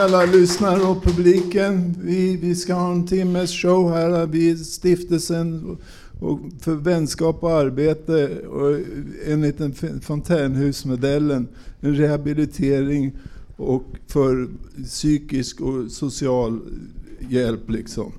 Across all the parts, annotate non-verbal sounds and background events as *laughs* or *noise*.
alla lyssnare och publiken. Vi, vi ska ha en timmes show här. Vi är stiftelsen och för vänskap och arbete och enligt den fontänhusmodellen en rehabilitering och för psykisk och social hjälp liksom.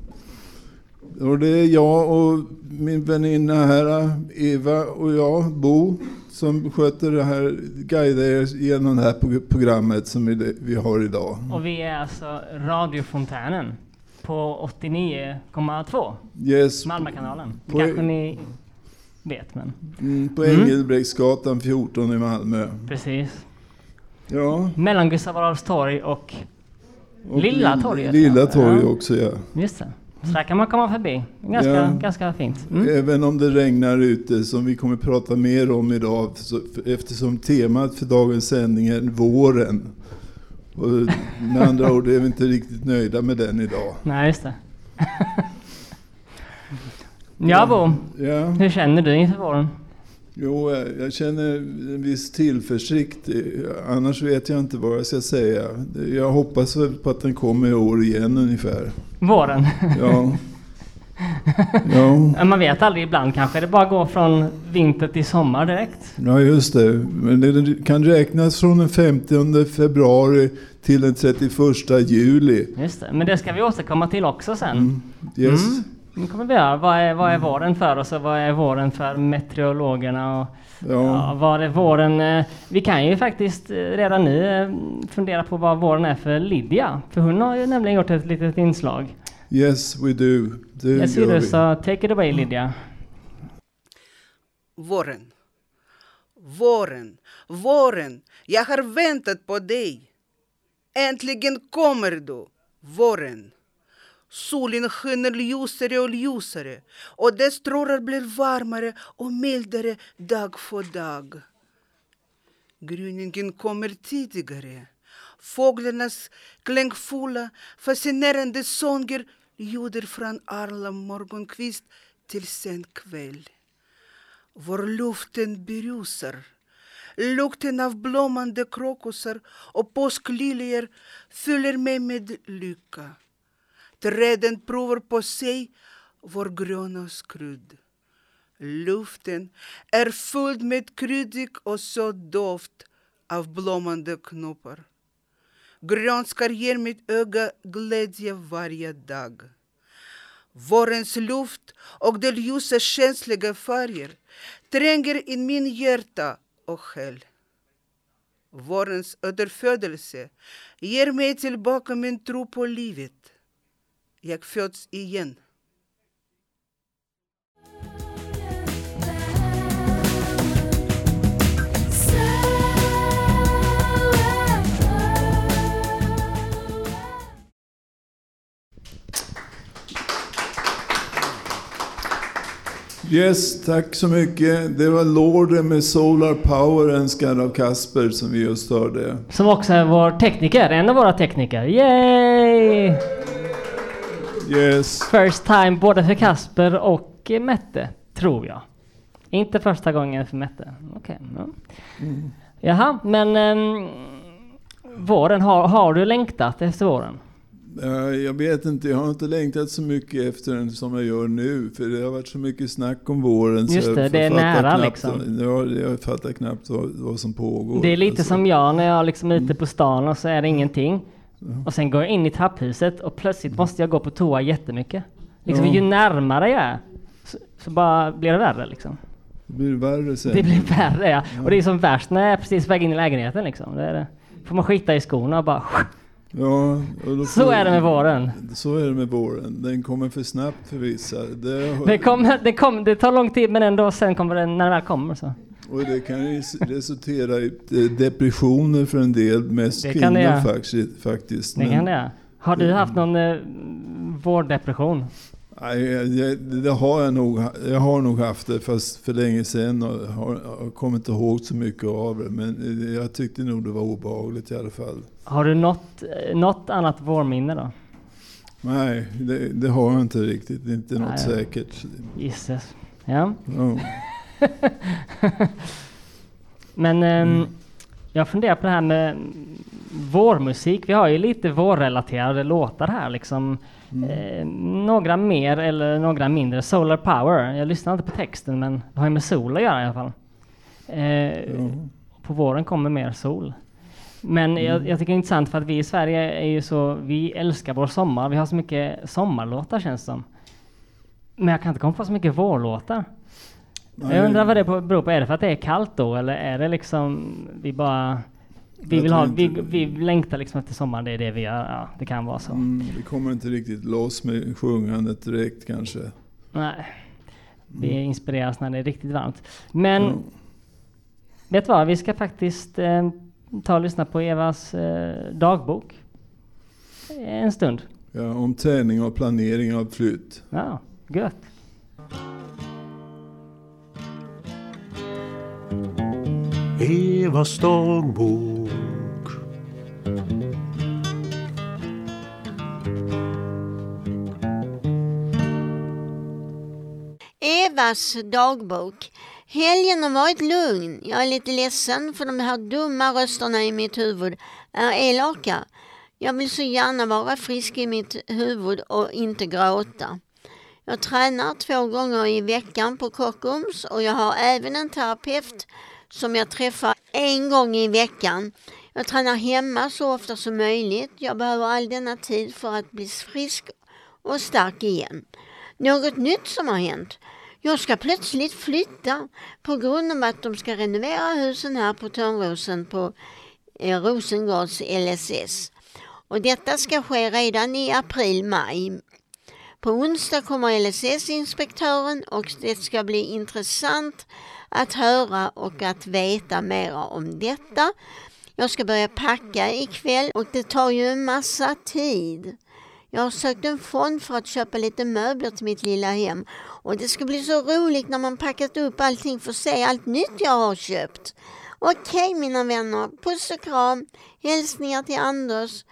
Och det är jag och min väninna här, Eva och jag, Bo, som sköter det här, guidar er genom det här programmet som vi, har idag. Och vi är alltså radiofontänen på 89,2. Yes. Malmökanalen. Det kanske ni vet, men Mm, på Mm. Engelbrektsgatan 14 i Malmö. precis. Ja. Mellan Gustav Adolfs torg och och Lilla Li- torget, Lilla torget Ja. också ja. Just det. Så där kan man komma förbi. Ganska, Ja. ganska fint. Mm. Även om det regnar ute, som vi kommer prata mer om idag, eftersom temat för dagens sändning är våren. Och med andra ord är vi inte riktigt nöjda med den idag. Nej, just det. *laughs* ja, Bo. Ja, Hur känner du inför våren? Jo, jag känner en viss tillförsikt. Annars vet jag inte vad jag ska säga. Jag hoppas väl på att den kommer i år igen ungefär. Våren? Ja, *laughs* Ja, Man vet aldrig ibland kanske det bara går från vinter till sommar direkt. ja just det. Men det kan räknas från den 50 februari till den 31 juli. Just det. Men det ska vi återkomma till också sen. Mm. Yes. Mm. Nu kommer vi göra. Vad är, vad är våren för oss och vad är våren för meteorologerna? Och, ja. Ja. vad är våren? eh, Vi kan ju faktiskt eh, redan nu eh, fundera på vad våren är för Lydia. För hon har ju nämligen gjort ett litet inslag. Yes, we do. Det ser gör det, vi. så take it away Lydia. Våren. Våren, våren, jag har väntat på dig. Äntligen kommer du, våren. Solen skiner ljusare och ljusare och dess strålar blir varmare och mildare dag för dag. Gryningen kommer tidigare. Fåglarnas klängfulla, fascinerande sånger ljuder från arla morgonkvist till sen kväll. Vår luften berusar. Lukten av blommande krokusar och påskliljor fyller mig med lycka. Träden provar på sig vår gröna skrudd. Luften är full med kryddig och söt doft av blommande knoppar. Grönskar ger mitt öga glädje varje dag. Vårens luft och de ljusa känsliga färger tränger in min hjärta och själ. Vårens återfödelse ger mig tillbaka min tro på livet. Jag föds igen. Yes, tack så mycket. Det var Lorden med Solar Power önskad av Kasper som vi just hörde. Som också är vår tekniker, en av våra tekniker. Yay! Yes. First time både för Kasper och Mette, tror jag. Inte första gången för Mette. Okej. ja. Jaha, men ehm, våren, har, har du längtat efter våren? Eh, Jag vet inte, jag har inte längtat så mycket efter den som jag gör nu. För det har varit så mycket snack om våren. så Just jag det, det är nära knappt, liksom. Ja, jag fattar knappt vad, vad som pågår. Det är lite Alltså, som jag när jag liksom är ute på stan och så är det ingenting. Mm. Och sen går jag in i trapphuset och plötsligt måste jag gå på toa jättemycket. Liksom Ja. ju närmare jag är så, så bara blir det värre liksom. Det blir värre sen. Det blir värre ja. Och det är som värst när jag är precis väg in i lägenheten liksom. Det är det. Får man skita i skorna och bara Ja, och Så är det med våren. Så är det med våren. Den kommer för snabbt för vissa. Det, Det, kommer, det, kommer, det tar lång tid men ändå sen kommer den när den väl kommer så. Och det kan ju resultera i eh, depressioner för en del, mest Det kvinnor det faktiskt. faktiskt. Det kan det. Har du haft någon eh, vårdepression? Nej, jag, det har jag nog. Jag har nog haft det fast för länge sedan och har, har kommer inte ihåg så mycket av det. Men eh, jag tyckte nog det var obehagligt i alla fall. Har du något, eh, något annat vårminne då? Nej, det, det har jag inte riktigt. Inte något Nej. säkert. Gisses. Ja. Ja. *laughs* Men ehm, jag funderar på det här med vårmusik. Vi har ju lite vårrelaterade låtar här liksom. Mm. Eh, några mer eller några mindre. Solar Power. Jag lyssnar inte på texten men det har ju med sol att göra i alla fall. Eh, Ja. På våren kommer mer sol. Men Mm. jag, jag tycker det är intressant för att vi i Sverige är ju så, vi älskar vår sommar. Vi har så mycket sommarlåtar känns det som. Men jag kan inte komma på så mycket vårlåtar. Jag undrar vad det beror på. Är det för att det är kallt då eller är det liksom vi bara vi vill ha, vi, vi längtar liksom efter sommaren, det är det vi gör. Ja, det kan vara så. Mm, vi kommer inte riktigt loss med sjungandet direkt kanske. Nej. Vi inspireras när det är riktigt varmt. Men Ja. vet du vad, vi ska faktiskt eh, ta och lyssna på Evas eh, dagbok. En stund. Ja, om träning och planering av flytt. Ja, gött. Evas dagbok Evas dagbok. Helgen har varit lugn. Jag är lite ledsen för de här dumma rösterna i mitt huvud är elaka. Jag vill så gärna vara frisk i mitt huvud och inte gråta. Jag tränar två gånger i veckan på Kockums och jag har även en terapeut som jag träffar en gång i veckan. Jag tränar hemma så ofta som möjligt. Jag behöver all denna tid för att bli frisk och stark igen. Något nytt som har hänt. Jag ska plötsligt flytta på grund av att de ska renovera husen här på Törnrosen på eh, Rosengårds LSS. Och detta ska ske redan i april-maj. På onsdag kommer LSS-inspektören och det ska bli intressant att höra och att veta mer om detta. Jag ska börja packa ikväll och det tar ju en massa tid. Jag har sökt en fond för att köpa lite möbler till mitt lilla hem och det ska bli så roligt när man packat upp allting för att se allt nytt jag har köpt. Okej mina vänner, puss och kram, hälsningar till Anders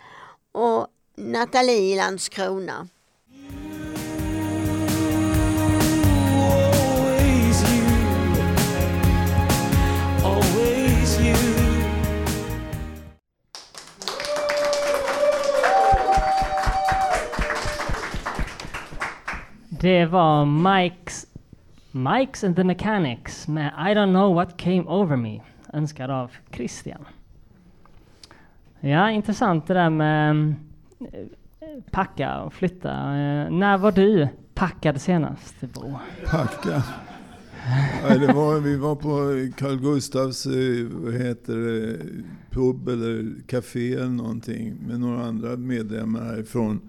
och Nathalie i Landskrona. Det var Mike's, Mike's and the Mechanics med I don't know what came over me. Önskad av Christian. Ja, intressant det där med eh, packa och flytta. Eh, när var du packad senast, Bo? Packa. Nej, det var, vi var på Carl Gustavs eh, vad heter det, pub eller café eller någonting med några andra medlemmar härifrån.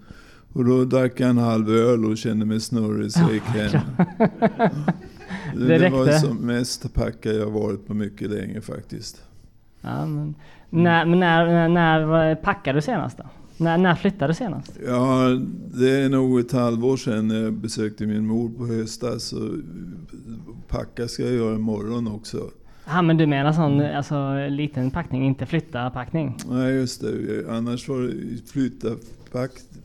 Och då drack jag en halv öl och kände mig snurrig så jag gick hem. Det, Det det var som mest packad jag varit på mycket länge faktiskt. Ja, men, när, när, när, packade du senast då? När, när flyttade du senast? Ja, det är nog ett halvår sedan jag besökte min mor på höstas. Packa ska jag göra imorgon också. Ja men du menar sån alltså, liten packning, inte flytta packning? Nej, just det. Annars var det flytta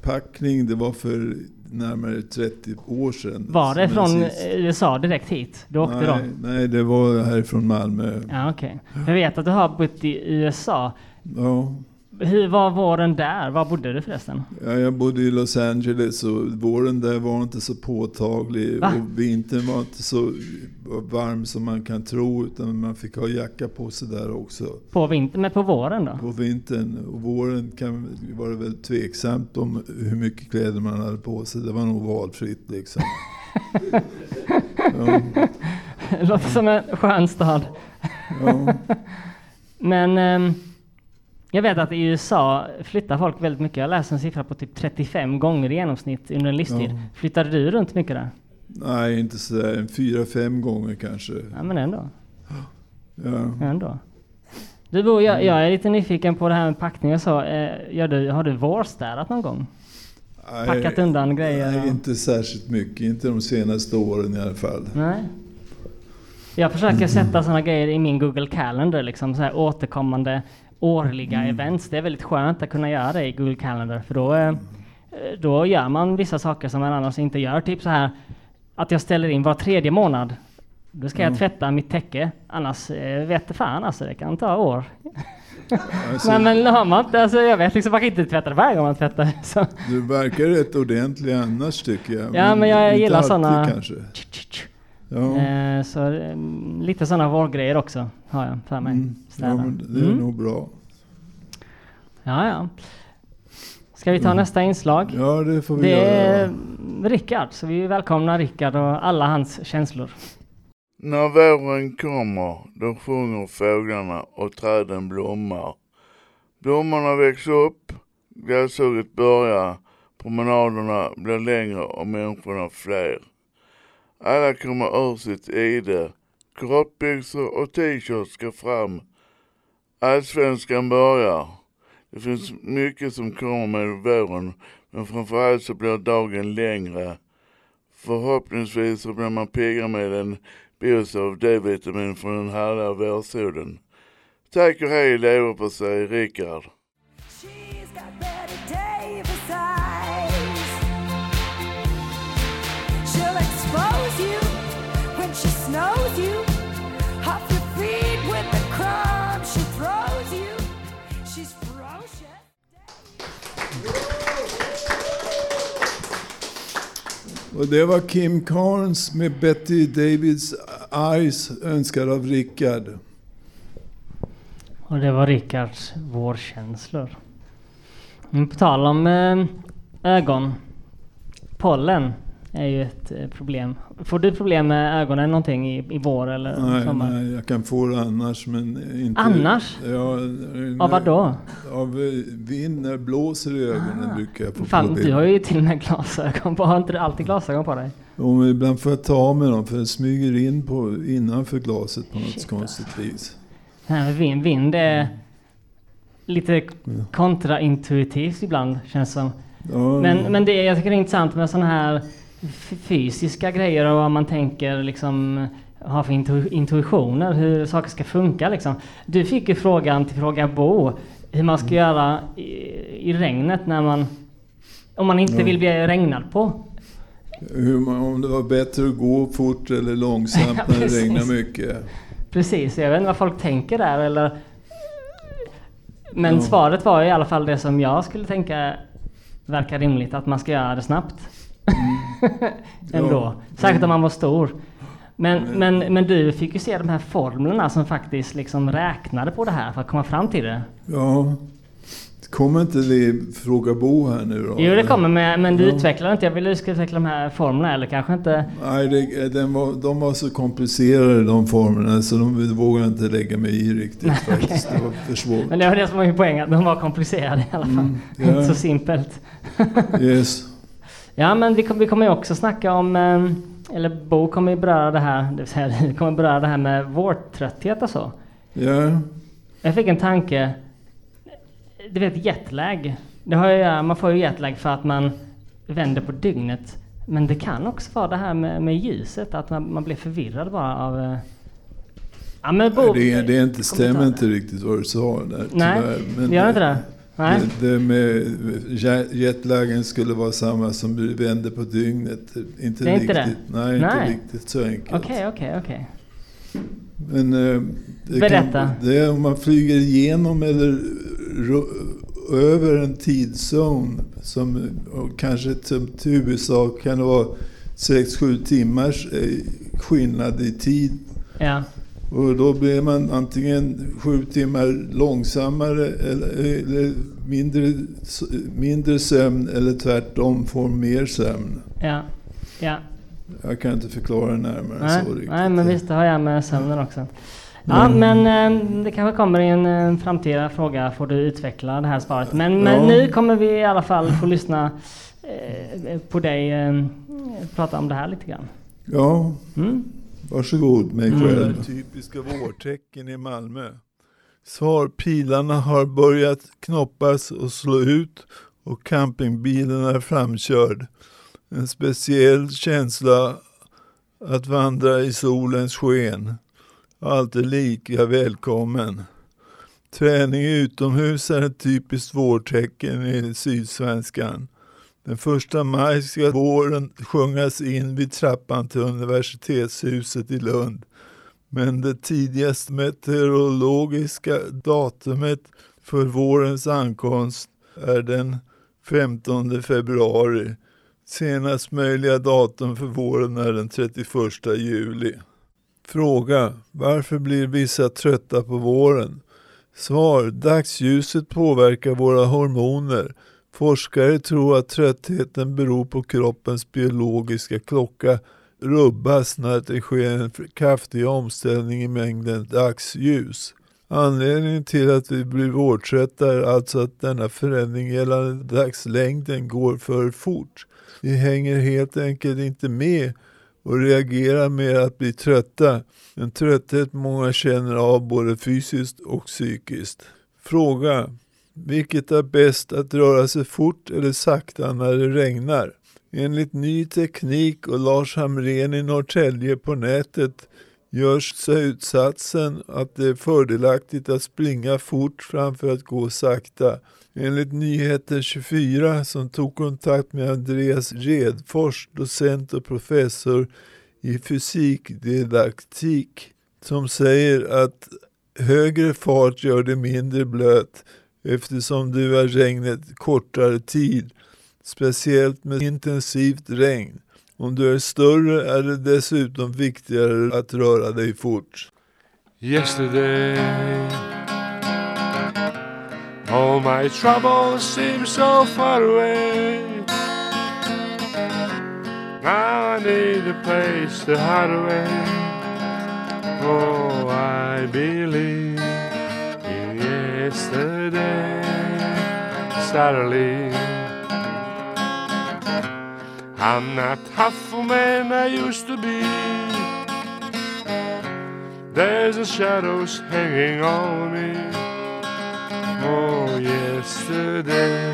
packning, det var för närmare 30 år sedan. Var det från sist- USA direkt hit? Du åkte då? nej, nej, det var härifrån Malmö. Ja okej. Jag vet att du har bott i USA. Ja, Hur var våren där? Var bodde du förresten? Ja, jag bodde i Los Angeles och våren där var inte så påtaglig. Va? Och vintern var inte så varm som man kan tro. Utan man fick ha jacka på sig där också. På vintern, men på våren då? På vintern och våren kan, var det väl tveksamt om hur mycket kläder man hade på sig. Det var nog valfritt liksom. *laughs* ja, låter som en skön stad. ja. Men ehm, jag vet att i USA flyttar folk väldigt mycket. Jag läste en siffra på typ 35 gånger i genomsnitt under en livstid. Ja. Flyttade du runt mycket där? Nej, inte sådär. En fyra, fem gånger kanske. Ja men ändå. Ja. ändå. Du Bo, jag, jag är lite nyfiken på det här med packning och så. Eh, du, har du vårstädat någon gång? Nej, Packat undan grejer? Nej, och- inte särskilt mycket. Inte de senaste åren i alla fall. Nej. Jag försöker sätta sådana grejer i min Google Calendar, liksom så här återkommande årliga events. Det är väldigt skönt att kunna göra det i Google Calendar, för då, eh, då gör man vissa saker som man annars inte gör. Typ så här att jag ställer in var tredje månad Då ska jag tvätta mitt täcke. Annars eh, vet det fan alltså, det kan ta år. Men, *laughs* men har man inte, alltså, jag vet liksom man kan inte tvätta det varje gång man tvättar. *laughs* Så. Du verkar rätt ordentlig annars tycker jag. Ja, men jag inte gillar Kanske. Ja. Eh, så eh, lite sådana vårdgrejer också har jag för mig. Mm. Ja, men det är Mm. nog bra. Ja, ja. Ska vi ta nästa inslag? Ja, det får vi Det göra. är Rickard, så vi välkomnar Rickard och alla hans känslor. När våren kommer, då sjunger fåglarna och träden blommar. Blommorna växer upp, gräshugget börjar, promenaderna blir längre och människorna fler. Alla kommer ur sitt ide, kortbyxor och t-shirts ska fram. Allsvenskan börjar. Det finns mycket som kommer med våren, men framförallt så blir dagen längre. Förhoppningsvis så blir man piggare med en dos av D-vitamin från den härliga vårsolen. Tack och hej leverpastej Rickard. Och det var Kim Carnes med Betty Davids Eyes önskad av Rickard. Och det var Rickards vårkänslor. Men på tal om eh, ögon. Pollen är ju ett eh, problem. Får du problem med ögonen någonting i, i vår eller Nej, sommar? nej, jag kan få det annars men inte... Annars? Ja, Av vad då? Av eh, vind, när det blåser i ögonen brukar jag få Fan, problem. du har ju till och med glasögon på. Har inte du alltid glasögon på dig? Jo, men ibland får jag ta av mig dem för det smyger in på, innanför glaset på något Shit, konstigt vis. Med vind, vind är lite kontraintuitivt ibland känns som. Ja, Men, men det jag tycker det är intressant med sådana här fysiska grejer och vad man tänker liksom ha för intu- intuitioner, hur saker ska funka liksom. Du fick ju frågan till Fråga Bo hur man ska göra i, i regnet när man om man inte Ja. vill bli regnad på. hur man, om det var bättre att gå fort eller långsamt *laughs* när det regnar mycket. Precis, jag vet inte vad folk tänker där eller Men Ja. svaret var i alla fall det som jag skulle tänka verkar rimligt, att man ska göra det snabbt. *laughs* Ändå. Ja. Särskilt om man var stor. Men, men, men du fick ju se de här formlerna som faktiskt liksom räknade på det här för att komma fram till det. Ja. Kommer inte det Fråga Bo här nu då? Jo det kommer med, men du Ja. utvecklar inte. Jag vill att du ska utveckla de här formlerna eller kanske inte. Nej, det, den var, de var så komplicerade de formerna så de vågar jag inte lägga mig i riktigt faktiskt. Det var för svårt. Men det var det som var min poäng, att de var komplicerade i alla fall. Mm, Inte ja. så simpelt. Yes. Ja men vi, vi kommer ju också snacka om, eh, eller Bo kommer ju beröra det här, det vill säga *laughs* vi kommer beröra det här med vårtrötthet och så. Ja. Jag fick en tanke, du vet jetlag, det har ju, göra- man får ju jetlag för att man vänder på dygnet. Men det kan också vara det här med, med ljuset, att man, man blir förvirrad bara av... eh, Ja men Bo... Det, det är inte, stämmer inte riktigt vad du sa där Nej, tyvärr. Men gör inte det? Nej. Det, det med jet- jetlagen skulle vara samma som du vänder på dygnet. Inte Det är inte riktigt. Nej, Nej. inte riktigt så enkelt. Okej, okej, okej. Men eh, det Berätta. Kan, det är om man flyger igenom eller över en tidszon som kanske som till USA kan det vara 6-7 timmars eh, skillnad i tid. Ja. Och då blir man antingen sju timmar långsammare eller, eller mindre, mindre sömn eller tvärtom får mer sömn. Ja. Ja. Jag kan inte förklara närmare Nej, så riktigt. nej men visst, det har jag med sömnen också. Ja, men eh, det kanske kommer i en eh, framtida fråga, får du utveckla det här svaret. Men, men Ja. nu kommer vi i alla fall få lyssna eh, på dig prata om det här lite grann. Ja, Mm? Varsågod mig Mm. själv. Typiska vårtecken i Malmö. Svar, pilarna har börjat knoppas och slå ut och campingbilen är framkörd. En speciell känsla att vandra i solens sken. Alltid lika välkommen. Träning utomhus är ett typiskt vårtecken i Sydsvenskan. Den första maj ska våren sjungas in vid trappan till universitetshuset i Lund. Men det tidigaste meteorologiska datumet för vårens ankomst är den 15 februari. Senast möjliga datum för våren är den 31 juli. Fråga. Varför blir vissa trötta på våren? Svar. Dagsljuset påverkar våra hormoner. Forskare tror att tröttheten beror på kroppens biologiska klocka rubbas när det sker en kraftig omställning i mängden dagsljus. Anledningen till att vi blir vårtrötta är alltså att denna förändring gällande dagslängden går för fort. Vi hänger helt enkelt inte med och reagerar med att bli trötta. En trötthet många känner av både fysiskt och psykiskt. Fråga. Vilket är bäst att röra sig fort eller sakta när det regnar? Enligt ny teknik och Lars Hamrén i Norrtälje på nätet görs slutsatsen att det är fördelaktigt att springa fort framför att gå sakta. Enligt Nyheter 24 som tog kontakt med Andreas Redfors, docent och professor i fysikdidaktik, som säger att högre fart gör det mindre blöt eftersom du är regnet kortare tid, speciellt med intensivt regn. Om du är större är det dessutom viktigare att röra dig fort. Yesterday, all my troubles seem so far away. Now I need a place to hide away. Oh, I believe yesterday, sadly. I'm not half a man I used to be. There's the shadows hanging on me. Oh, yesterday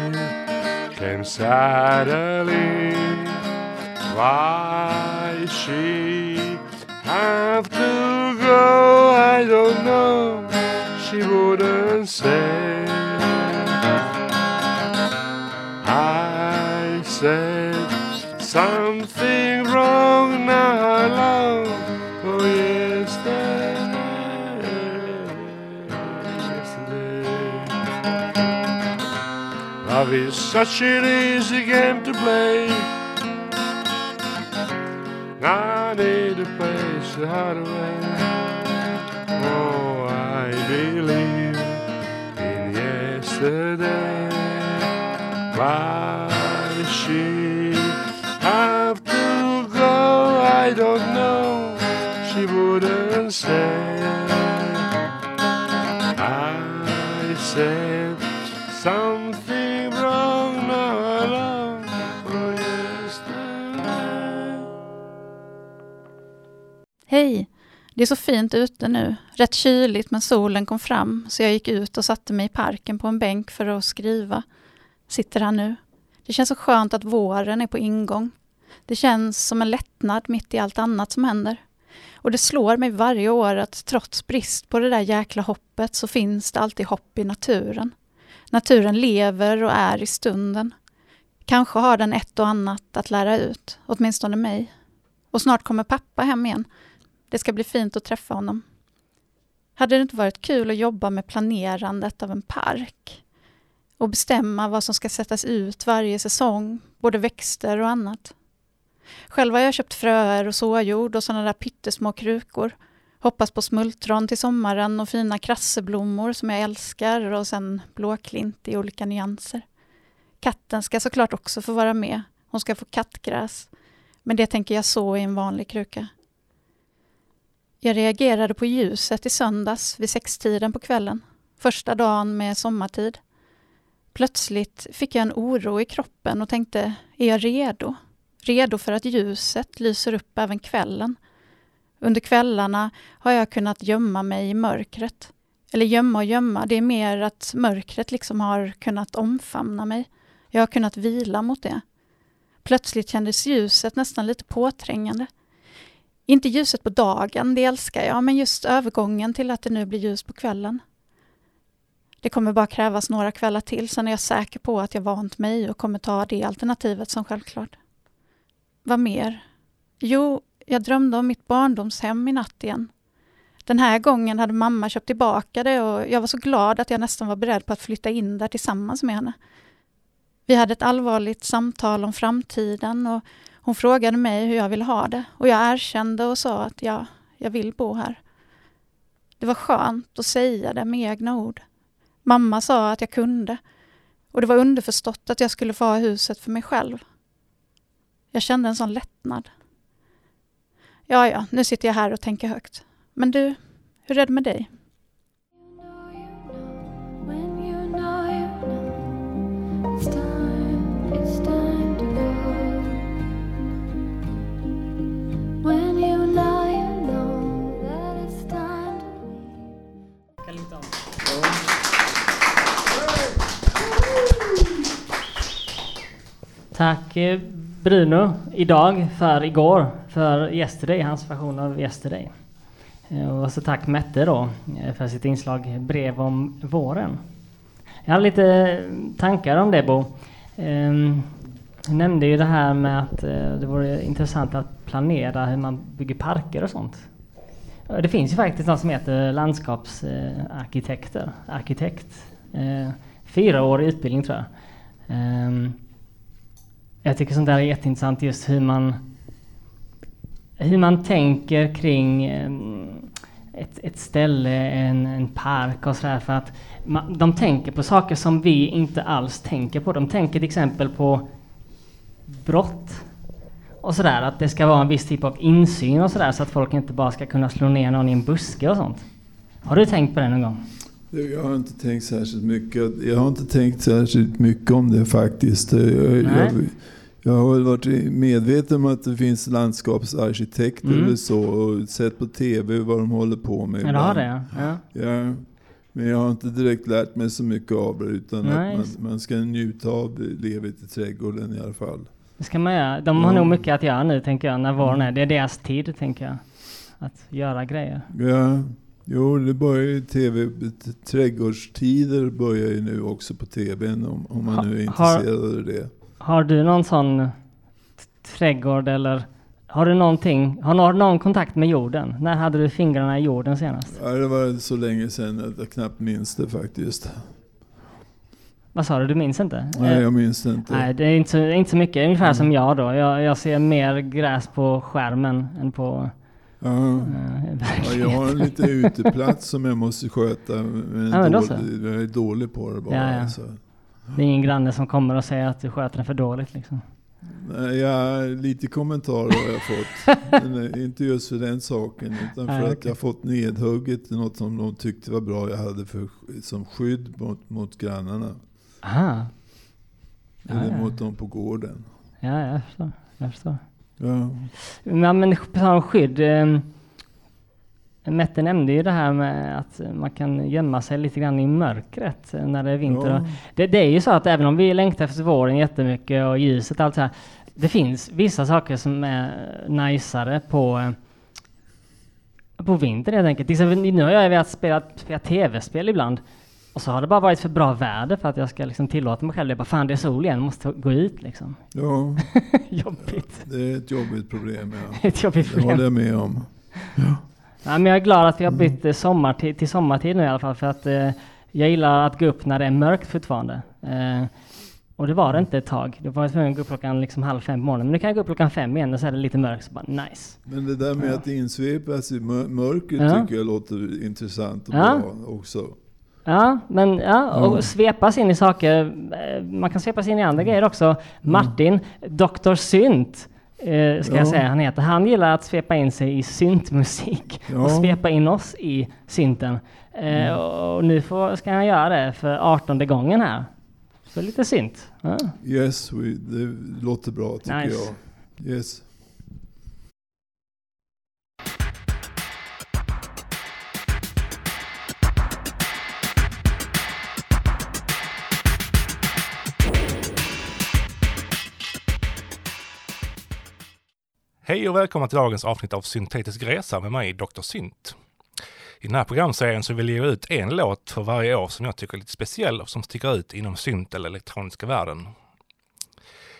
came suddenly. Why she have to go? I don't know. She wouldn't say. I said something wrong now. Love. Oh, yesterday, yesterday. Love is such an easy game to play. I need a place to hide away. Oh, believe in yesterday. Why she have to go? I don't know. She wouldn't say. I said something wrong now alone. Oh, yesterday. Hej! Det är så fint ute nu. Rätt kyligt men solen kom fram så jag gick ut och satte mig i parken på en bänk för att skriva. Sitter här nu. Det känns så skönt att våren är på ingång. Det känns som en lättnad mitt i allt annat som händer. Och det slår mig varje år att trots brist på det där jäkla hoppet så finns det alltid hopp i naturen. Naturen lever och är i stunden. Kanske har den ett och annat att lära ut, åtminstone mig. Och snart kommer pappa hem igen. Det ska bli fint att träffa honom. Hade det inte varit kul att jobba med planerandet av en park? Och bestämma vad som ska sättas ut varje säsong, både växter och annat. Själv har jag köpt fröer och såjord och sådana där pyttesmå krukor. Hoppas på smultron till sommaren och fina krasseblommor som jag älskar och sen blåklint i olika nyanser. Katten ska såklart också få vara med. Hon ska få kattgräs. Men det tänker jag så i en vanlig kruka. Jag reagerade på ljuset i söndags vid sextiden på kvällen. Första dagen med sommartid. Plötsligt fick jag en oro i kroppen och tänkte, är jag redo? Redo för att ljuset lyser upp även kvällen. Under kvällarna har jag kunnat gömma mig i mörkret. Eller gömma och gömma, det är mer att mörkret liksom har kunnat omfamna mig. Jag har kunnat vila mot det. Plötsligt kändes ljuset nästan lite påträngande. Inte ljuset på dagen, det älskar jag, men just övergången till att det nu blir ljus på kvällen. Det kommer bara krävas några kvällar till, sen är jag säker på att jag vant mig och kommer ta det alternativet som självklart. Vad mer? Jo, jag drömde om mitt barndomshem i natt igen. Den här gången hade mamma köpt tillbaka det och jag var så glad att jag nästan var beredd på att flytta in där tillsammans med henne. Vi hade ett allvarligt samtal om framtiden och hon frågade mig hur jag ville ha det och jag erkände och sa att ja, jag vill bo här. Det var skönt att säga det med egna ord. Mamma sa att jag kunde och det var underförstått att jag skulle få ha huset för mig själv. Jag kände en sån lättnad. Ja, ja, nu sitter jag här och tänker högt. Men du, hur är det med dig? Tack eh, Bruno idag för igår, för Yesterday, hans version av Yesterday. Eh, och så tack Mette då eh, för sitt inslag Brev om våren. Jag har lite tankar om det Bo. Ehm, du nämnde ju det här med att det vore intressant att planera hur man bygger parker och sånt. Det finns ju faktiskt något som heter landskapsarkitekter, arkitekt. Fyraårig utbildning tror jag. Ehm, jag tycker sånt där är jätteintressant just hur man hur man tänker kring ehm, ett, ett ställe, en, en park och sådär för att man, de tänker på saker som vi inte alls tänker på. De tänker till exempel på brott och sådär, att det ska vara en viss typ av insyn och sådär så att folk inte bara ska kunna slå ner någon i en buske och sånt. Har du tänkt på det någon gång? Jag har inte tänkt särskilt mycket. Jag har inte tänkt särskilt mycket om det faktiskt. Jag, jag, jag har väl varit medveten om att det finns landskapsarkitekter Mm. eller så och sett på TV vad de håller på med. Ja, har det ja. ja. Men jag har inte direkt lärt mig så mycket av det utan Nej, att man, man ska njuta av livet i trädgården i alla fall. Det ska man göra. De har Ja. nog mycket att göra nu tänker jag, när våren är. Det är deras tid tänker jag. Att göra grejer. Ja, jo det börjar ju tv, trädgårdstider börjar ju nu också på tvn om, om man Ha- nu är har- intresserad av det. Har du någon sån trädgård eller har du någonting, har någon, någon kontakt med jorden? När hade du fingrarna i jorden senast? Ja, det var så länge sedan att jag knappt minns det faktiskt. Vad sa du, du minns inte? Nej, Eh, jag minns inte. Nej, det är inte så, inte så mycket. Ungefär Mm. som jag då. Jag, jag ser mer gräs på skärmen än på Ja. jag har en liten uteplats som jag måste sköta. Men Ja, dålig, jag är dålig på det bara. Ja, ja. Så. Det är ingen granne som kommer och säger att du sköter den för dåligt liksom. Nej, ja, lite kommentarer har jag fått. *laughs* Eh, inte just för den saken. Utan för Nej, att jag fått nedhugget något som de tyckte var bra jag hade för, som skydd mot, mot grannarna. Aha. Eller mot dem på gården. Ja, jag förstår. Jag förstår. Ja. Men, men om skydd. Eh, Mette nämnde ju det här med att man kan gömma sig lite grann i mörkret när det är vinter. Ja. Det, det är ju så att även om vi längtar efter våren jättemycket och ljuset och allt så här. Det finns vissa saker som är najsare på eh, på vintern helt enkelt. Till exempel, nu har jag velat spela, spela tv-spel ibland. Och så har det bara varit för bra väder för att jag ska liksom tillåta mig själv det. Bara fan det är sol igen, måste gå ut liksom. ja, *laughs* Jobbigt. det är ett jobbigt problem. Ja. *laughs* Ett jobbigt Det problem. håller jag med om. Ja, men jag är glad att vi har bytt eh, sommar till, till sommartid nu i alla fall för att eh, jag gillar att gå upp när det är mörkt fortfarande. Eh, och det var det inte ett tag. Det var jag tvungen att gå upp klockan liksom halv fem på morgonen. Men nu kan jag gå upp klockan fem igen och så är det lite mörkt. Så bara nice. Men det där med Ja. att insvepas i mör- mörkret Ja. tycker jag låter intressant och Ja. bra också. Ja, men ja, och Ja. svepas in i saker. eh, Man kan svepas in i andra grejer också. Martin, Dr. Synt, eh, ska Ja. jag säga han heter. Han gillar att svepa in sig i syntmusik Ja. Mm. och svepa in oss i synten. Eh, Och nu får, ska han göra det för 18 gången här. Så lite synt. Ja. Yes, we, det låter bra tycker Nice. jag. Yes. Hej och välkomna till dagens avsnitt av Syntetisk resa med mig, Dr. Synt. I den här programserien så vill jag ge ut en låt för varje år som jag tycker är lite speciell och som sticker ut inom synt eller elektroniska världen.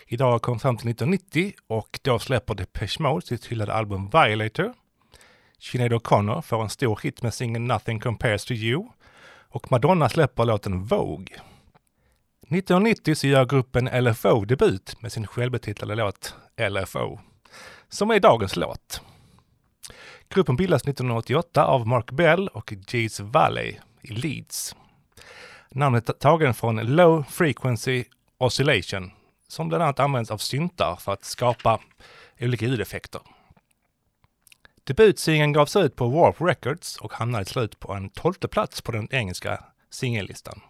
Idag kom fram till 1990 och då släpper Depeche Mode sitt hyllade album Violator. Sinéad O'Connor får en stor hit med singeln Nothing Compares to You och Madonna släpper låten Vogue. 1990 så gör gruppen LFO debut med sin självbetitlade låt LFO, som är dagens låt. Gruppen bildas 1988 av Mark Bell och Jeez Valley i Leeds. Namnet är tagen från Low Frequency Oscillation, som bland annat används av syntar för att skapa olika ljudeffekter. Debutsingeln gavs ut på Warp Records och hamnade till slut på en tolfte plats på den engelska singellistan.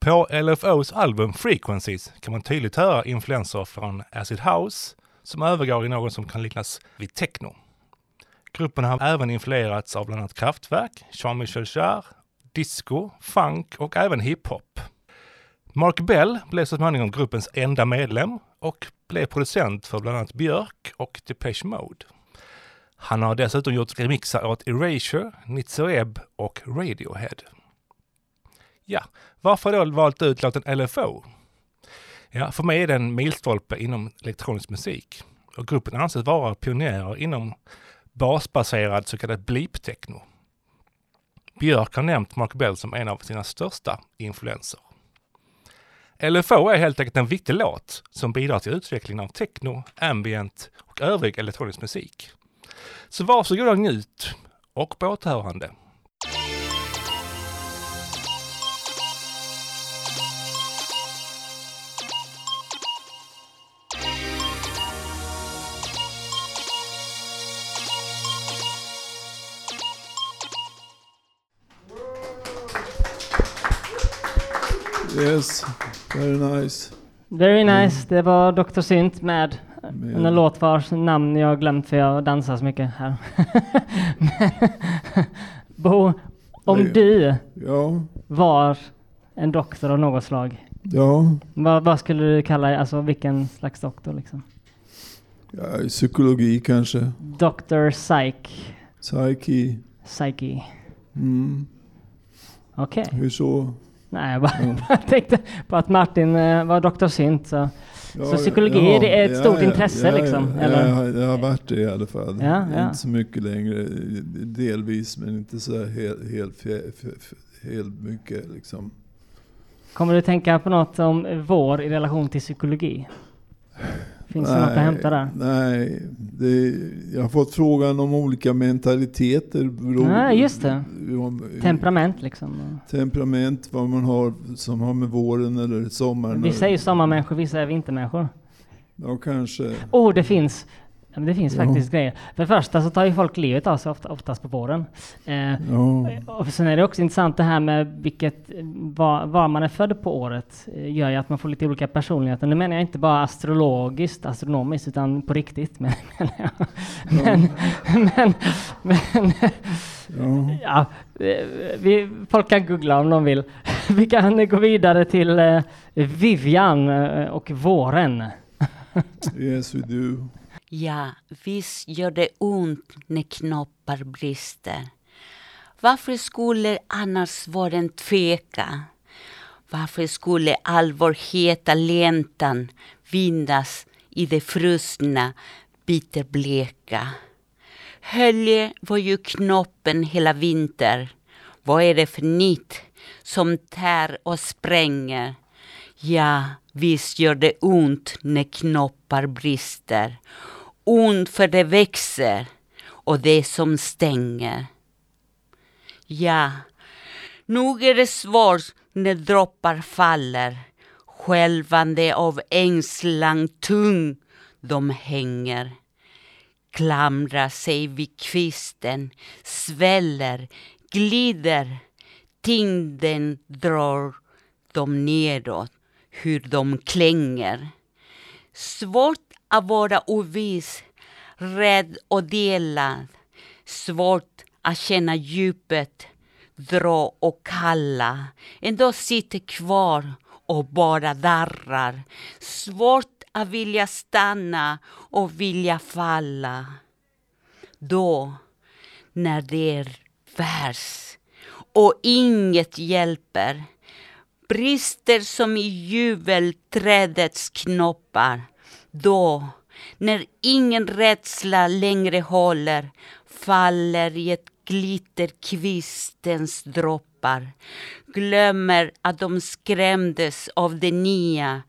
På LFOs album Frequencies kan man tydligt höra influenser från Acid House som övergår i något som kan liknas vid techno. Gruppen har även influerats av bland annat Kraftwerk, Jean-Michel Jarre, disco, funk och även hiphop. Mark Bell blev så småningom gruppens enda medlem och blev producent för bland annat Björk och Depeche Mode. Han har dessutom gjort remixar åt Erasure, Nitzer och Radiohead. Ja, varför då valt ut låten LFO? Ja, för mig är det en milstolpe inom elektronisk musik och gruppen anses vara pionjärer inom basbaserad så kallad bleep-techno. Björk har nämnt Mark Bell som en av sina största influenser. LFO är helt enkelt en viktig låt som bidrar till utvecklingen av techno, ambient och övrig elektronisk musik. Så varsågoda och njut och på återhörande. Yes, very nice. Very nice. Det var Dr. Synt med Med- en låt vars namn jag glömt för jag dansar så mycket här. *laughs* Bo, om Nej. du Ja, var en doktor av något slag, ja, vad, vad skulle du kalla? Alltså vilken slags doktor liksom? ja, psykologi kanske. Dr. Psych. Psyche. Psyche. Mm. Okej. Hur så? Nej, jag bara, *laughs* Ja. bara tänkte på att Martin eh, var Dr. Synt. Så. Ja, Så psykologi, det är ett stort intresse, ja, liksom, Ja, eller? ja, jag har varit det i alla fall. Ja, ja. Inte så mycket längre, delvis, men inte så helt, helt, helt mycket liksom. Kommer du tänka på något om vår i relation till psykologi? Finns det något att hämta där? Nej, det, jag har fått frågan om olika mentaliteter. beror- Nej, just det. om- Temperament liksom. temperament, vad man har som har med våren eller sommaren Vissa är ju sommarmänniskor, vissa är vintermänniskor. Ja, kanske. Oh, det finns! Ja, men Det finns Ja. faktiskt grejer. För det första så tar ju folk livet av sig ofta, oftast på våren. Eh, Ja. och sen är det också intressant det här med vilket, var, var man är född på året eh, gör ju att man får lite olika personligheter. Nu menar jag inte bara astrologiskt, astronomiskt, utan på riktigt. Men, *laughs* men, men, men, Ja. ja, vi, folk kan googla om de vill. *laughs* Vi kan gå vidare till eh, Vivian eh, och våren. Yes, we do. Ja, visst gör det ont när knoppar brister. Varför skulle annars våren tveka? Varför skulle all vår heta längtan vindas i det frusna, bitterbleka? Hölje var ju knoppen hela vinter. Vad är det för nytt som tär och spränger? Ja, visst gör det ont när knoppar brister. Ont för det växer och det som stänger. Ja, nog är det svårt när droppar faller. Skälvande av ängslan tung de hänger. Klamrar sig vid kvisten, sväller, glider. Tyngden drar dem nedåt, hur de klänger. Svårt att vara oviss, rädd och delad. Svårt att känna djupet, dra och kalla. Ändå sitter kvar och bara darrar. Svårt att vilja stanna och vilja falla. Då, när det är värst, och inget hjälper. Brister som i jubelträdets knoppar. Då, när ingen rädsla längre håller, faller i ett glitter kvistens droppar. Glömmer att de skrämdes av det nya.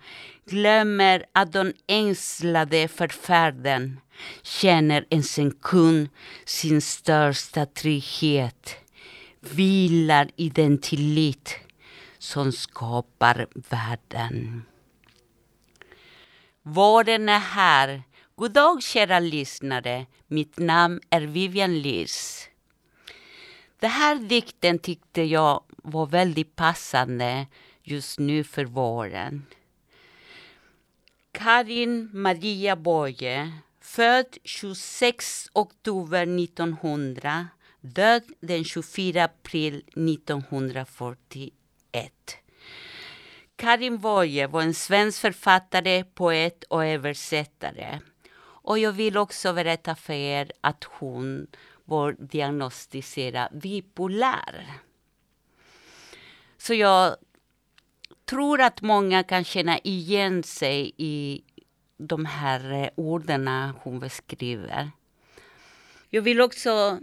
Glömmer att de ängslade för färden. Känner en sekund sin största trygghet. Vilar i den tillit som skapar världen. Våren är här. God dag kära lyssnare. Mitt namn är Vivian Lys. Den här dikten tyckte jag var väldigt passande just nu för våren. Karin Maria Boye, född 26 oktober 1900, död den 24 april 1941. Karin Boye var en svensk författare, poet och översättare. Och jag vill också berätta för er att hon var diagnostiserad bipolär. Så jag tror att många kan känna igen sig i de här orden hon beskriver. Jag vill också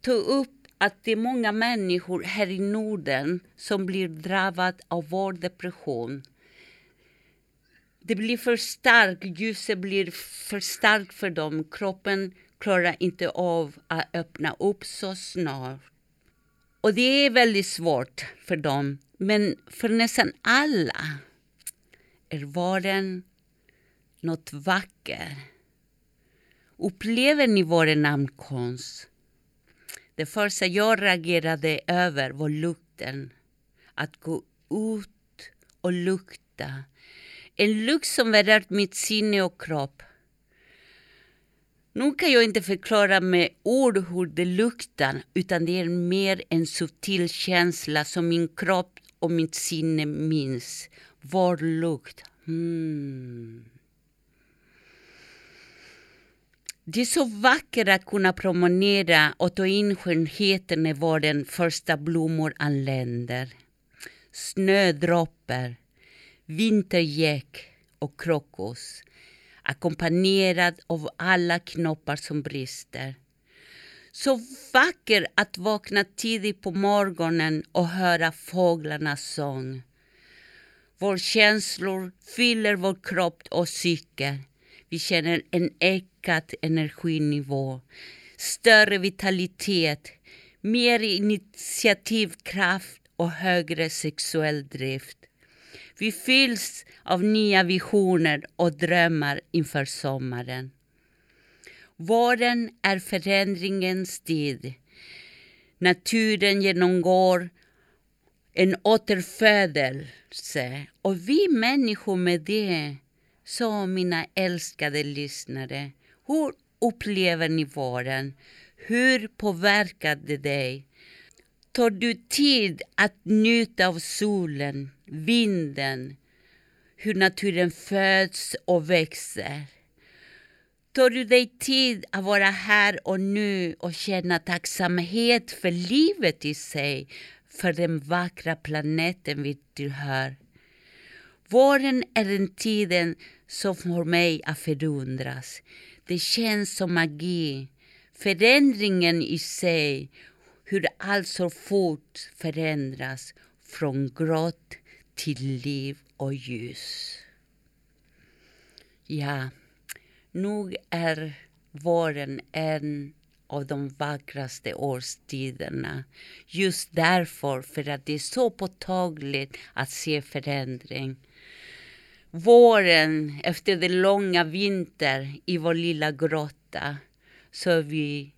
ta upp att det är många människor här i Norden som blir drabbade av vår depression. Det blir för starkt, ljuset blir för starkt för dem. Kroppen klarar inte av att öppna upp så snart. Och det är väldigt svårt för dem. Men för nästan alla är våren något vackert. Upplever ni vår namnkonst? Det första jag reagerade över var lukten. Att gå ut och lukta. En lukt som berört mitt sinne och kropp. Nu kan jag inte förklara med ord hur det luktar utan det är mer en subtil känsla som min kropp och mitt sinne minns. Vår lukt. Hmm. Det är så vackert att kunna promenera och ta in skönheten när vårens första blommor anländer. Snödroppar, vintergäck och krokus ackompanjerad av alla knoppar som brister. Så vacker att vakna tidigt på morgonen och höra fåglarnas sång. Våra känslor fyller vår kropp och psyke. Vi känner en ökad energinivå, större vitalitet, mer initiativkraft och högre sexuell drift. Vi fylls av nya visioner och drömmar inför sommaren. Våren är förändringens tid. Naturen genomgår en återfödelse och vi människor med det. Så mina älskade lyssnare, hur upplever ni våren? Hur påverkar det dig? Tar du tid att njuta av solen, vinden, hur naturen föds och växer? Tar du dig tid att vara här och nu och känna tacksamhet för livet i sig, för den vackra planeten vi tillhör? Våren är den tiden som får mig att förundras. Det känns som magi. Förändringen i sig, hur allt så fort förändras från grått till liv och ljus. Ja, nog är våren en av de vackraste årstiderna. Just därför, för att det är så påtagligt att se förändring. Våren, efter den långa vinter i vår lilla grotta, så är vi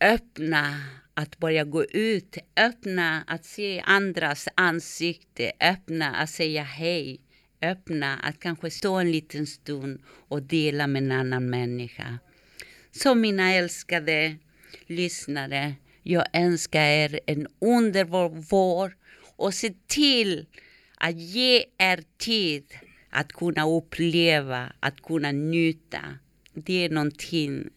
öppna att börja gå ut, öppna att se andras ansikte, öppna att säga hej, öppna att kanske stå en liten stund och dela med en annan människa. Så mina älskade lyssnare, jag önskar er en underbar vår och se till att ge er tid att kunna uppleva, att kunna njuta. Det är någonting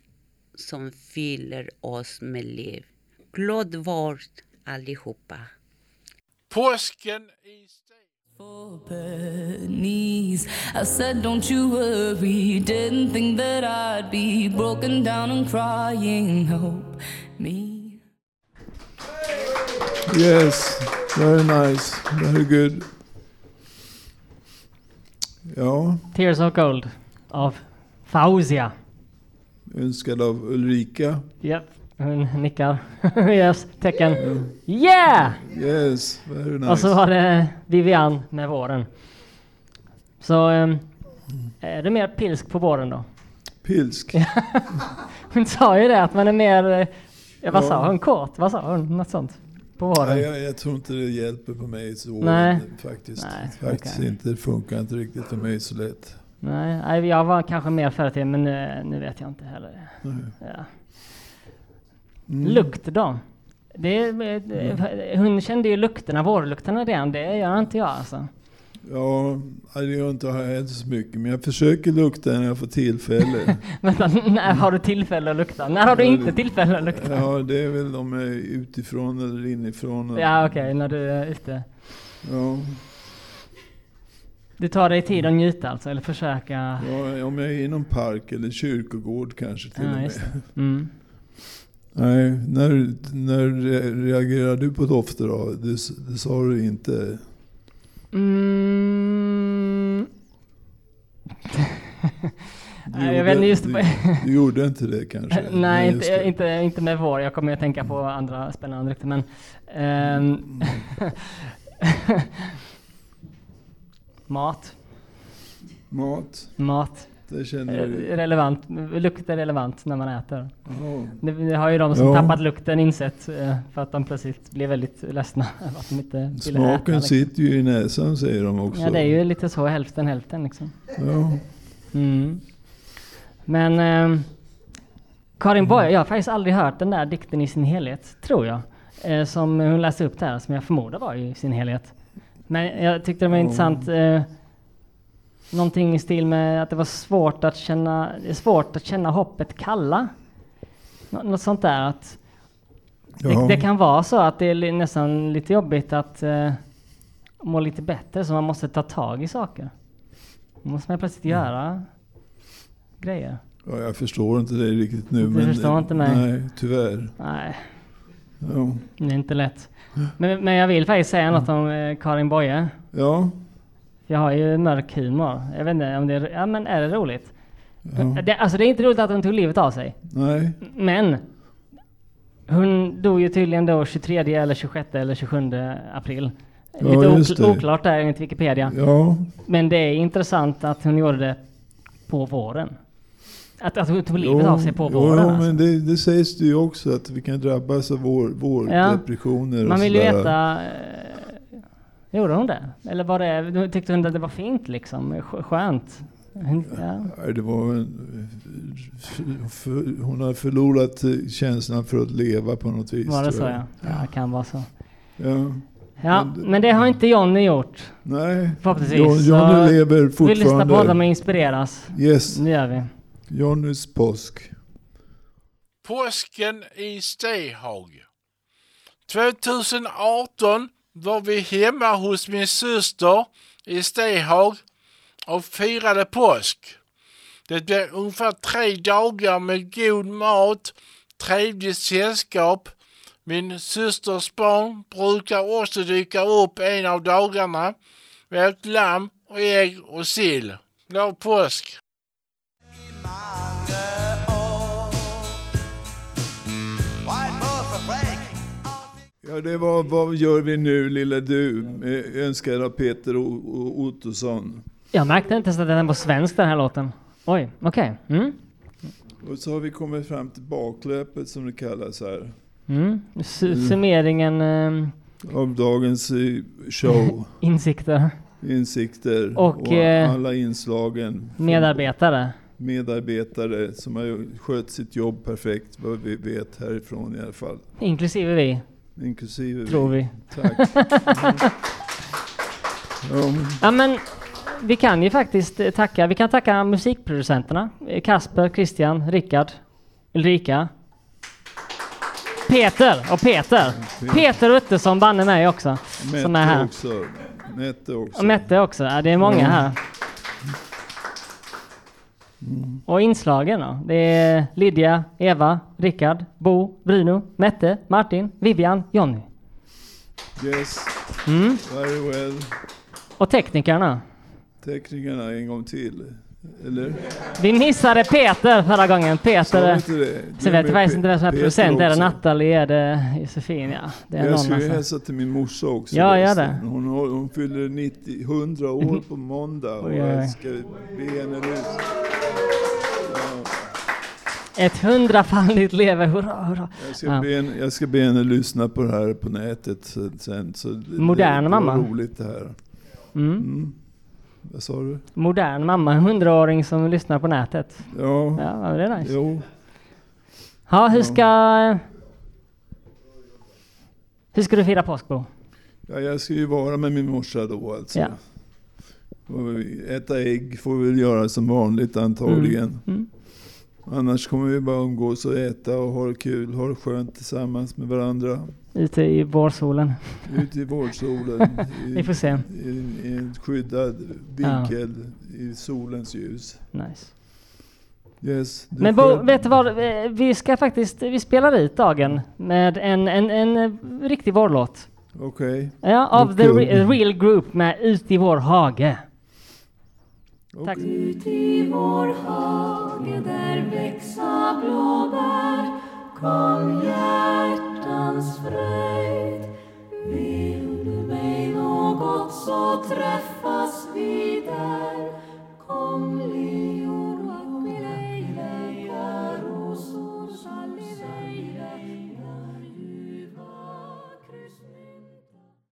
som fyller oss med liv. Glad vår allihopa. Påsken i knees. I said, Don't you worry. Didn't think that I'd be broken down and crying. Help me. Yes, very nice, very good. Ja, Tears of Gold av Fausia. önskad av Ulrika. Japp, hon nickar. *laughs* yes, tecken. Yeah! Yes, very nice. Och så var det Vivian med våren. Så ehm, är det mer pilsk på våren då? Pilsk? *laughs* hon sa ju det att man är mer, eh, ja, vad Ja. sa hon, kåt? Vad sa hon? Något sånt? På våren? Nej, jag, jag tror inte det hjälper på mig så Nej. faktiskt. Nej, faktiskt okej. inte. Det funkar inte riktigt för mig så lätt. Nej, jag var kanske mer förr till men nu, nu vet jag inte heller. Ja. Mm. Lukt då? Det, det, hon kände ju lukterna, vårlukterna redan. Det gör inte jag alltså. Ja, det gör inte jag inte så mycket. Men jag försöker lukta när jag får tillfälle. *laughs* Vänta, när har du tillfälle att lukta? När har du inte tillfälle att lukta? Ja, det är väl om jag är utifrån eller inifrån. Ja, okej, när du är ute. Ja, Du tar dig tid att njuta alltså, eller försöka? ja, om jag är i någon park eller kyrkogård kanske till Ja, och med. Mm. Nej, när, när re- reagerar du på dofter då? Det, det sa du inte. Mm. *laughs* Nej, jag gjorde- vet inte just du, *laughs* du gjorde inte det kanske? *laughs* Nej, inte, det. inte, inte med vår. Jag kommer att tänka på andra spännande drycker. Men, ehm, mat. Mat, Mat. Det känner Eh, du. Relevant. Lukt är relevant när man äter. Det, det har ju de som Ja. tappat lukten insett eh, för att de plötsligt blir väldigt ledsna *laughs* att de inte ville äta. Smaken liksom. sitter ju i näsan säger de också. Ja, det är ju lite så hälften hälften liksom. Ja. Mm. Men ehm, Karin Boye, jag har faktiskt aldrig hört den där dikten i sin helhet, tror jag. Eh, som hon läste upp där, som jag förmodar var i sin helhet. Men jag tyckte det var Ja. intressant. Eh, någonting i stil med att det var svårt att känna, det är svårt att känna hoppet kalla. Nå- något sånt där att det, det kan vara så att det är nästan lite jobbigt att eh, må lite bättre, så man måste ta tag i saker. Då måste man plötsligt Mm. göra grejer. Ja, jag förstår inte det riktigt nu. Du men, förstår inte mig? Nej, tyvärr. Nej, Ja. det är inte lätt. Men, men jag vill faktiskt säga något om eh, Karin Boye. Ja. Jag har ju mörk humor. Jag vet inte om det är, ja, men är det roligt? ja. Det, alltså det är inte roligt att hon tog livet av sig. Nej. Men hon dog ju tydligen då 23 eller 26 eller 27 april. Ja, Lite okl- det. oklart där enligt Wikipedia. Ja. Men det är intressant att hon gjorde det på våren. Att, att hon tog livet av sig på våren. Jo, alltså. men det, det sägs ju också att vi kan drabbas av vår, vår Ja. Man vill ju veta... Gjorde hon det? Eller var det... Tyckte hon att det var fint liksom? Sk- Skönt? Ja. Nej, Det var en, för, hon har förlorat eh, känslan för att leva på något vis. Var det så ja? Ja, det kan vara så. Ja. Ja, Men det- men det har inte Johnny gjort. Nej, Förhoppningsvis. John, Johnny Så lever Vi lyssnar på fortfarande. honom och inspireras. Yes, Det gör vi. Johnnys påsk. Påsken i Stehag. 2018 var vi hemma hos min syster i Stehag och firade påsk. Det blev ungefär tre dagar med god mat, trevligt sällskap. Min systers barn brukar också dyka upp en av dagarna. Vi åt lamm och ägg och sill. Glad påsk! Ja, det var Vad gör vi nu lilla du? med Önskad av Peter O- O- Ottosson. Jag märkte inte ens att den var svensk den här låten. Oj, okej. Mm. Och så har vi kommit fram till baklöpet som det kallas här. Mm. Su- summeringen, ehm, Av dagens eh, show. *laughs* insikter, Insikter Och, eh, alla inslagen. medarbetare. Medarbetare som har skött sitt jobb perfekt, vad vi vet härifrån i alla fall. Inklusive vi, Inklusive tror vi. Tack. *laughs* Ja, Ja men vi kan ju faktiskt eh, tacka, vi kan tacka musikproducenterna. Eh, Kasper, Christian, Rickard, Ulrika. Peter och Peter. Peter Ottosson banne mig också. som är här. Mette också. Mette också. Och Mette också. Ja, det är många Mm. Och inslagen då? Det är Lydia, Eva, Rickard, Bo, Bruno, Mette, Martin, Vivian, Jonny. Yes, Mm. very well. Och teknikerna. Teknikerna en gång till. Eller? Vi missade Peter förra gången. Peter. Så vet jag faktiskt inte vem som är producent. Är det. Nathalie? Är det Josefin? Ja, det är Jag någon ska ju alltså. hälsa till min morsa också. Ja, gör det. Hon, hon fyller 90, 100 år på måndag och jag ska be henne. Ett hundrafaldigt lever. Hurra, hurra. Jag ska, Ja. be jag ska be henne lyssna på det här på nätet sen-. Så Modern det, mamma. Det var roligt det här. Mm. Mm. Vad sa du? Modern mamma, hundraåring som lyssnar på nätet. Ja, Ja, det är nice. jo. Ja, hur ska... Hur ska du fira påsk Bo? Ja, jag ska ju vara med min morsa då alltså. Ja. Äta ägg får vi väl göra som vanligt antagligen. Mm. Annars kommer vi bara umgås och äta och ha det kul, ha det skönt tillsammans med varandra. Ute i vårsolen. Ute i vårsolen. *laughs* I, Vi får se. I, I en skyddad vinkel i solens ljus. Nice. Yes, Men Bo, vet du vad? Eh, Vi ska faktiskt, vi spelar ut dagen med en, en, en, eh, riktig vårlåt. Okej. Ja, av Vad The. Re- Real Group med Ut i vår hage. Tack. Ut i vår hage där växa blåbär Kom hjärtans fröjd. Vill du mig något så träffas vi där. Kom, liv.